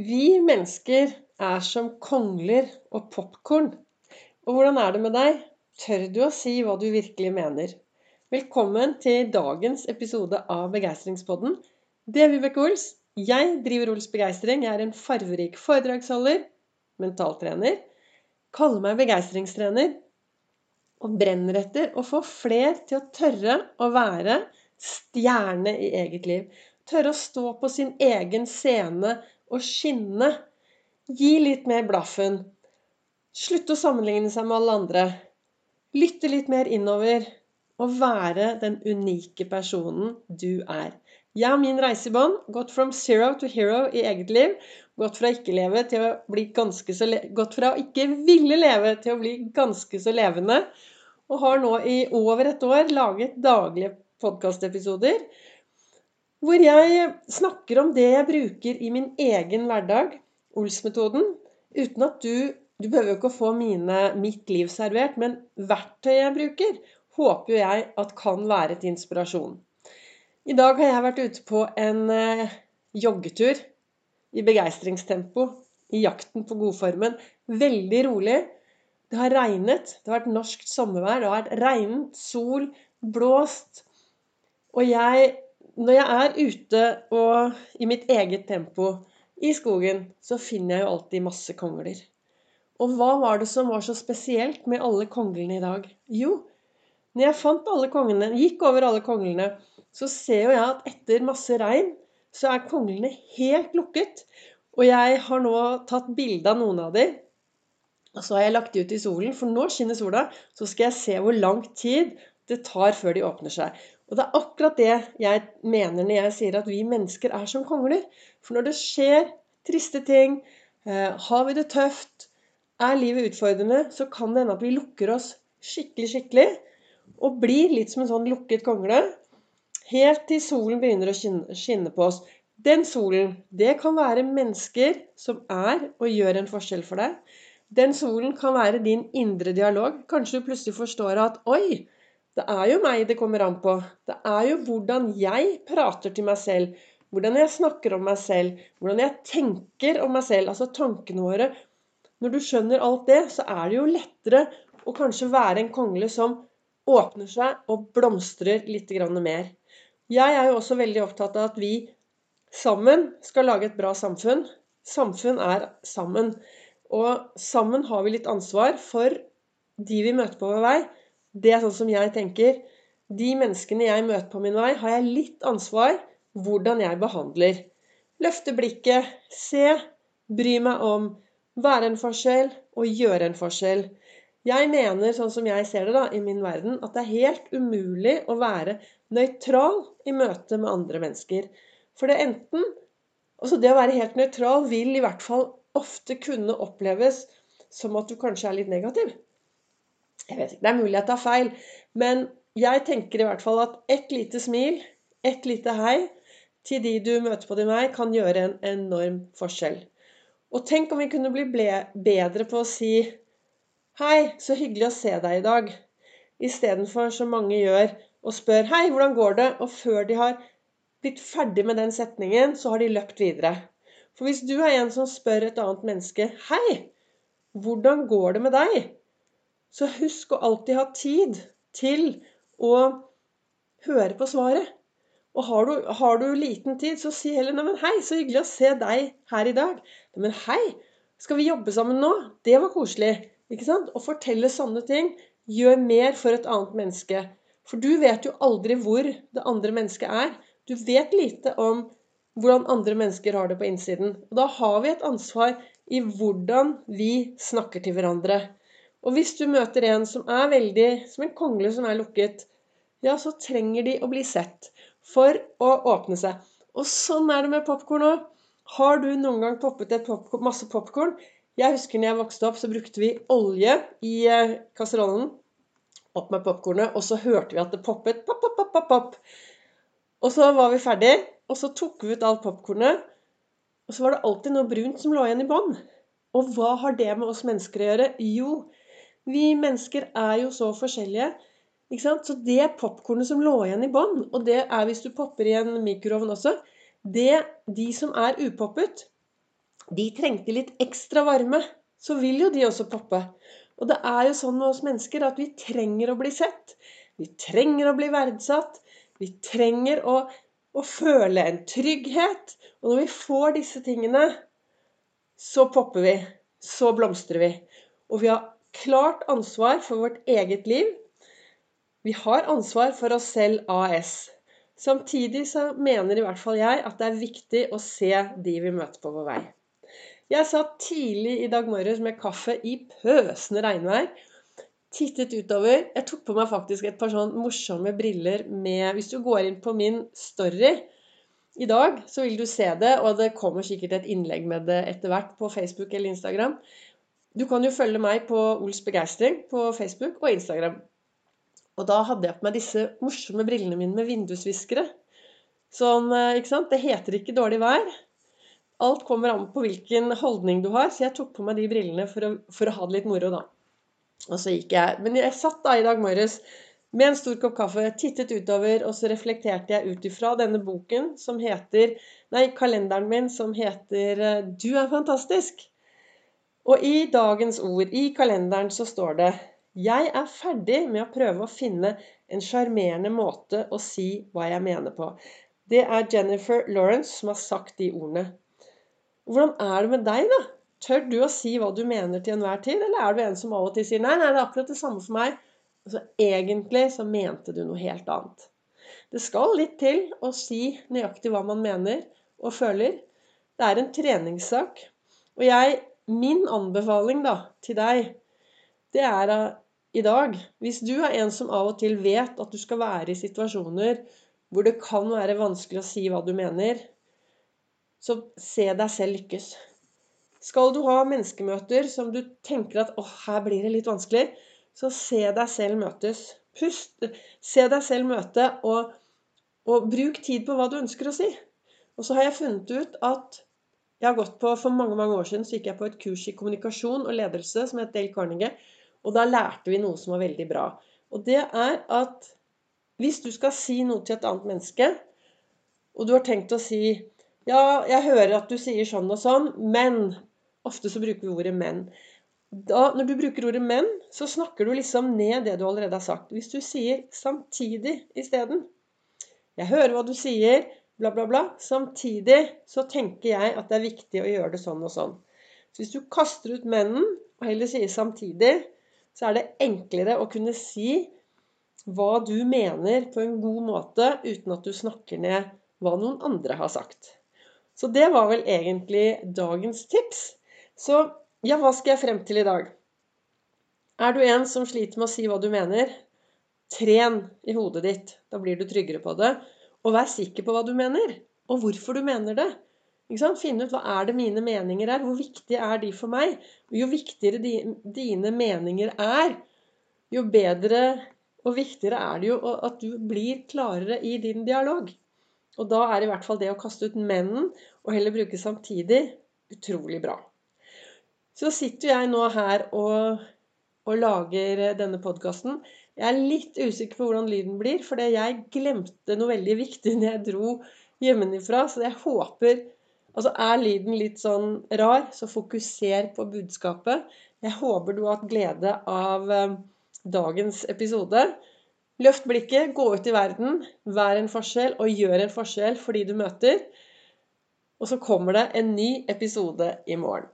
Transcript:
Vi mennesker er som kongler og popkorn. Og hvordan er det med deg? Tør du å si hva du virkelig mener? Velkommen til dagens episode av Begeistringspodden. Det er Vibeke Ols. Jeg driver Ols Begeistring. Jeg er en farverik foredragsholder, mentaltrener. Kaller meg begeistringstrener. Og brenner etter å få fler til å tørre å være stjerne i eget liv. Tørre å stå på sin egen scene og skinne. Gi litt mer blaffen. Slutte å sammenligne seg med alle andre. Lytte litt mer innover. Og være den unike personen du er. Jeg har min reise i bånn. Gått from zero to hero i eget liv. Gått fra å Gått fra å ikke ville leve til å bli ganske så levende. Og har nå i over et år laget daglige podkastepisoder hvor jeg snakker om det jeg bruker i min egen hverdag, Ols-metoden, uten at du Du behøver jo ikke å få mine, mitt liv servert, men verktøyet jeg bruker, håper jeg at kan være til inspirasjon. I dag har jeg vært ute på en eh, joggetur i begeistringstempo, i jakten på godformen. Veldig rolig. Det har regnet. Det har vært norsk sommervær. Det har vært regnet, sol, blåst. Og jeg når jeg er ute og i mitt eget tempo i skogen, så finner jeg jo alltid masse kongler. Og hva var det som var så spesielt med alle konglene i dag? Jo, når jeg fant alle konglene, gikk over alle konglene, så ser jo jeg at etter masse regn, så er konglene helt lukket. Og jeg har nå tatt bilde av noen av dem. Og så har jeg lagt de ut i solen, for nå skinner sola. Så skal jeg se hvor lang tid det tar før de åpner seg. Og det er akkurat det jeg mener når jeg sier at vi mennesker er som kongler. For når det skjer triste ting, eh, har vi det tøft, er livet utfordrende, så kan det hende at vi lukker oss skikkelig, skikkelig. Og blir litt som en sånn lukket kongle. Helt til solen begynner å skinne på oss. Den solen, det kan være mennesker som er og gjør en forskjell for deg. Den solen kan være din indre dialog. Kanskje du plutselig forstår at Oi! Det er jo meg det kommer an på. Det er jo hvordan jeg prater til meg selv. Hvordan jeg snakker om meg selv. Hvordan jeg tenker om meg selv. Altså tankene våre. Når du skjønner alt det, så er det jo lettere å kanskje være en kongle som åpner seg og blomstrer litt mer. Jeg er jo også veldig opptatt av at vi sammen skal lage et bra samfunn. Samfunn er sammen. Og sammen har vi litt ansvar for de vi møter på vår vei. Det er sånn som jeg tenker. De menneskene jeg møter på min vei, har jeg litt ansvar hvordan jeg behandler. Løfte blikket, se, bry meg om, være en forskjell og gjøre en forskjell. Jeg mener, sånn som jeg ser det da, i min verden, at det er helt umulig å være nøytral i møte med andre mennesker. For det enten Altså det å være helt nøytral vil i hvert fall ofte kunne oppleves som at du kanskje er litt negativ. Jeg vet ikke, Det er mulig jeg tar feil, men jeg tenker i hvert fall at ett lite smil, ett lite hei til de du møter på din vei, kan gjøre en enorm forskjell. Og tenk om vi kunne bli bedre på å si Hei, så hyggelig å se deg i dag. Istedenfor som mange gjør, og spør Hei, hvordan går det? Og før de har blitt ferdig med den setningen, så har de løpt videre. For hvis du er en som spør et annet menneske Hei, hvordan går det med deg? Så husk å alltid ha tid til å høre på svaret. Og har du, har du liten tid, så si heller 'Neimen, hei, så hyggelig å se deg her i dag'. 'Neimen, hei, skal vi jobbe sammen nå?' Det var koselig. Ikke sant? Å fortelle sånne ting gjør mer for et annet menneske. For du vet jo aldri hvor det andre mennesket er. Du vet lite om hvordan andre mennesker har det på innsiden. Og da har vi et ansvar i hvordan vi snakker til hverandre. Og hvis du møter en som er veldig som en kongle som er lukket, ja, så trenger de å bli sett for å åpne seg. Og sånn er det med popkorn òg. Har du noen gang poppet et popcorn, masse popkorn? Jeg husker når jeg vokste opp, så brukte vi olje i eh, kasserollen. Opp med popkornet, og så hørte vi at det poppet. Pop, pop, pop, pop, pop. Og så var vi ferdig, og så tok vi ut alt popkornet. Og så var det alltid noe brunt som lå igjen i bånn. Og hva har det med oss mennesker å gjøre? Jo, vi mennesker er jo så forskjellige. Ikke sant? Så det popkornet som lå igjen i bånn, og det er hvis du popper i en mikroovn også det, De som er upoppet, de trengte litt ekstra varme, så vil jo de også poppe. Og det er jo sånn med oss mennesker at vi trenger å bli sett. Vi trenger å bli verdsatt. Vi trenger å, å føle en trygghet. Og når vi får disse tingene, så popper vi. Så blomstrer vi. Og vi har klart ansvar for vårt eget liv. Vi har ansvar for oss selv AS. Samtidig så mener i hvert fall jeg at det er viktig å se de vi møter på vår vei. Jeg satt tidlig i dag morges med kaffe i pøsende regnvær. Tittet utover. Jeg tok på meg faktisk et par sånn morsomme briller med Hvis du går inn på min story i dag, så vil du se det. Og det kommer sikkert et innlegg med det etter hvert på Facebook eller Instagram. Du kan jo følge meg på Ols begeistring på Facebook og Instagram. Og da hadde jeg på meg disse morsomme brillene mine med vindusviskere. Sånn, eh, ikke sant? Det heter ikke dårlig vær. Alt kommer an på hvilken holdning du har, så jeg tok på meg de brillene for å, for å ha det litt moro, da. Og så gikk jeg. Men jeg satt da i dag morges med en stor kopp kaffe, tittet utover, og så reflekterte jeg ut ifra denne boken som heter Nei, kalenderen min som heter eh, Du er fantastisk. Og i dagens ord, i kalenderen, så står det jeg er ferdig med å prøve å finne en sjarmerende måte å si hva jeg mener på. Det er Jennifer Lawrence som har sagt de ordene. Hvordan er det med deg, da? Tør du å si hva du mener til enhver tid, eller er du en som av og til sier nei, nei, det er akkurat det samme for meg? Altså, egentlig så mente du noe helt annet. Det skal litt til å si nøyaktig hva man mener og føler. Det er en treningssak. Og jeg, min anbefaling da, til deg det er i dag Hvis du er en som av og til vet at du skal være i situasjoner hvor det kan være vanskelig å si hva du mener, så se deg selv lykkes. Skal du ha menneskemøter som du tenker at 'Å, her blir det litt vanskelig', så se deg selv møtes. Pust. Se deg selv møte, og, og bruk tid på hva du ønsker å si. Og så har jeg funnet ut at jeg har gått på, For mange mange år siden så gikk jeg på et kurs i kommunikasjon og ledelse som het Dale Carnegie. Og da lærte vi noe som var veldig bra. Og det er at hvis du skal si noe til et annet menneske, og du har tenkt å si Ja, jeg hører at du sier sånn og sånn, men Ofte så bruker vi ordet 'men'. Da, når du bruker ordet 'men', så snakker du liksom ned det du allerede har sagt. Hvis du sier 'samtidig' isteden 'Jeg hører hva du sier', bla, bla, bla. Samtidig så tenker jeg at det er viktig å gjøre det sånn og sånn. Så hvis du kaster ut mennen, og heller sier 'samtidig', så er det enklere å kunne si hva du mener på en god måte uten at du snakker ned hva noen andre har sagt. Så det var vel egentlig dagens tips. Så ja, hva skal jeg frem til i dag? Er du en som sliter med å si hva du mener? Tren i hodet ditt. Da blir du tryggere på det. Og vær sikker på hva du mener, og hvorfor du mener det. Finne ut hva er det mine meninger er. Hvor viktige er de for meg? Jo viktigere dine meninger er, jo bedre og viktigere er det jo at du blir klarere i din dialog. Og da er i hvert fall det å kaste ut mennen og heller bruke samtidig utrolig bra. Så sitter jeg nå her og, og lager denne podkasten. Jeg er litt usikker på hvordan lyden blir, fordi jeg glemte noe veldig viktig når jeg dro hjemmefra. Så jeg håper Altså er lyden litt sånn rar, så fokuser på budskapet. Jeg håper du har hatt glede av eh, dagens episode. Løft blikket, gå ut i verden, vær en forskjell og gjør en forskjell for de du møter. Og så kommer det en ny episode i morgen.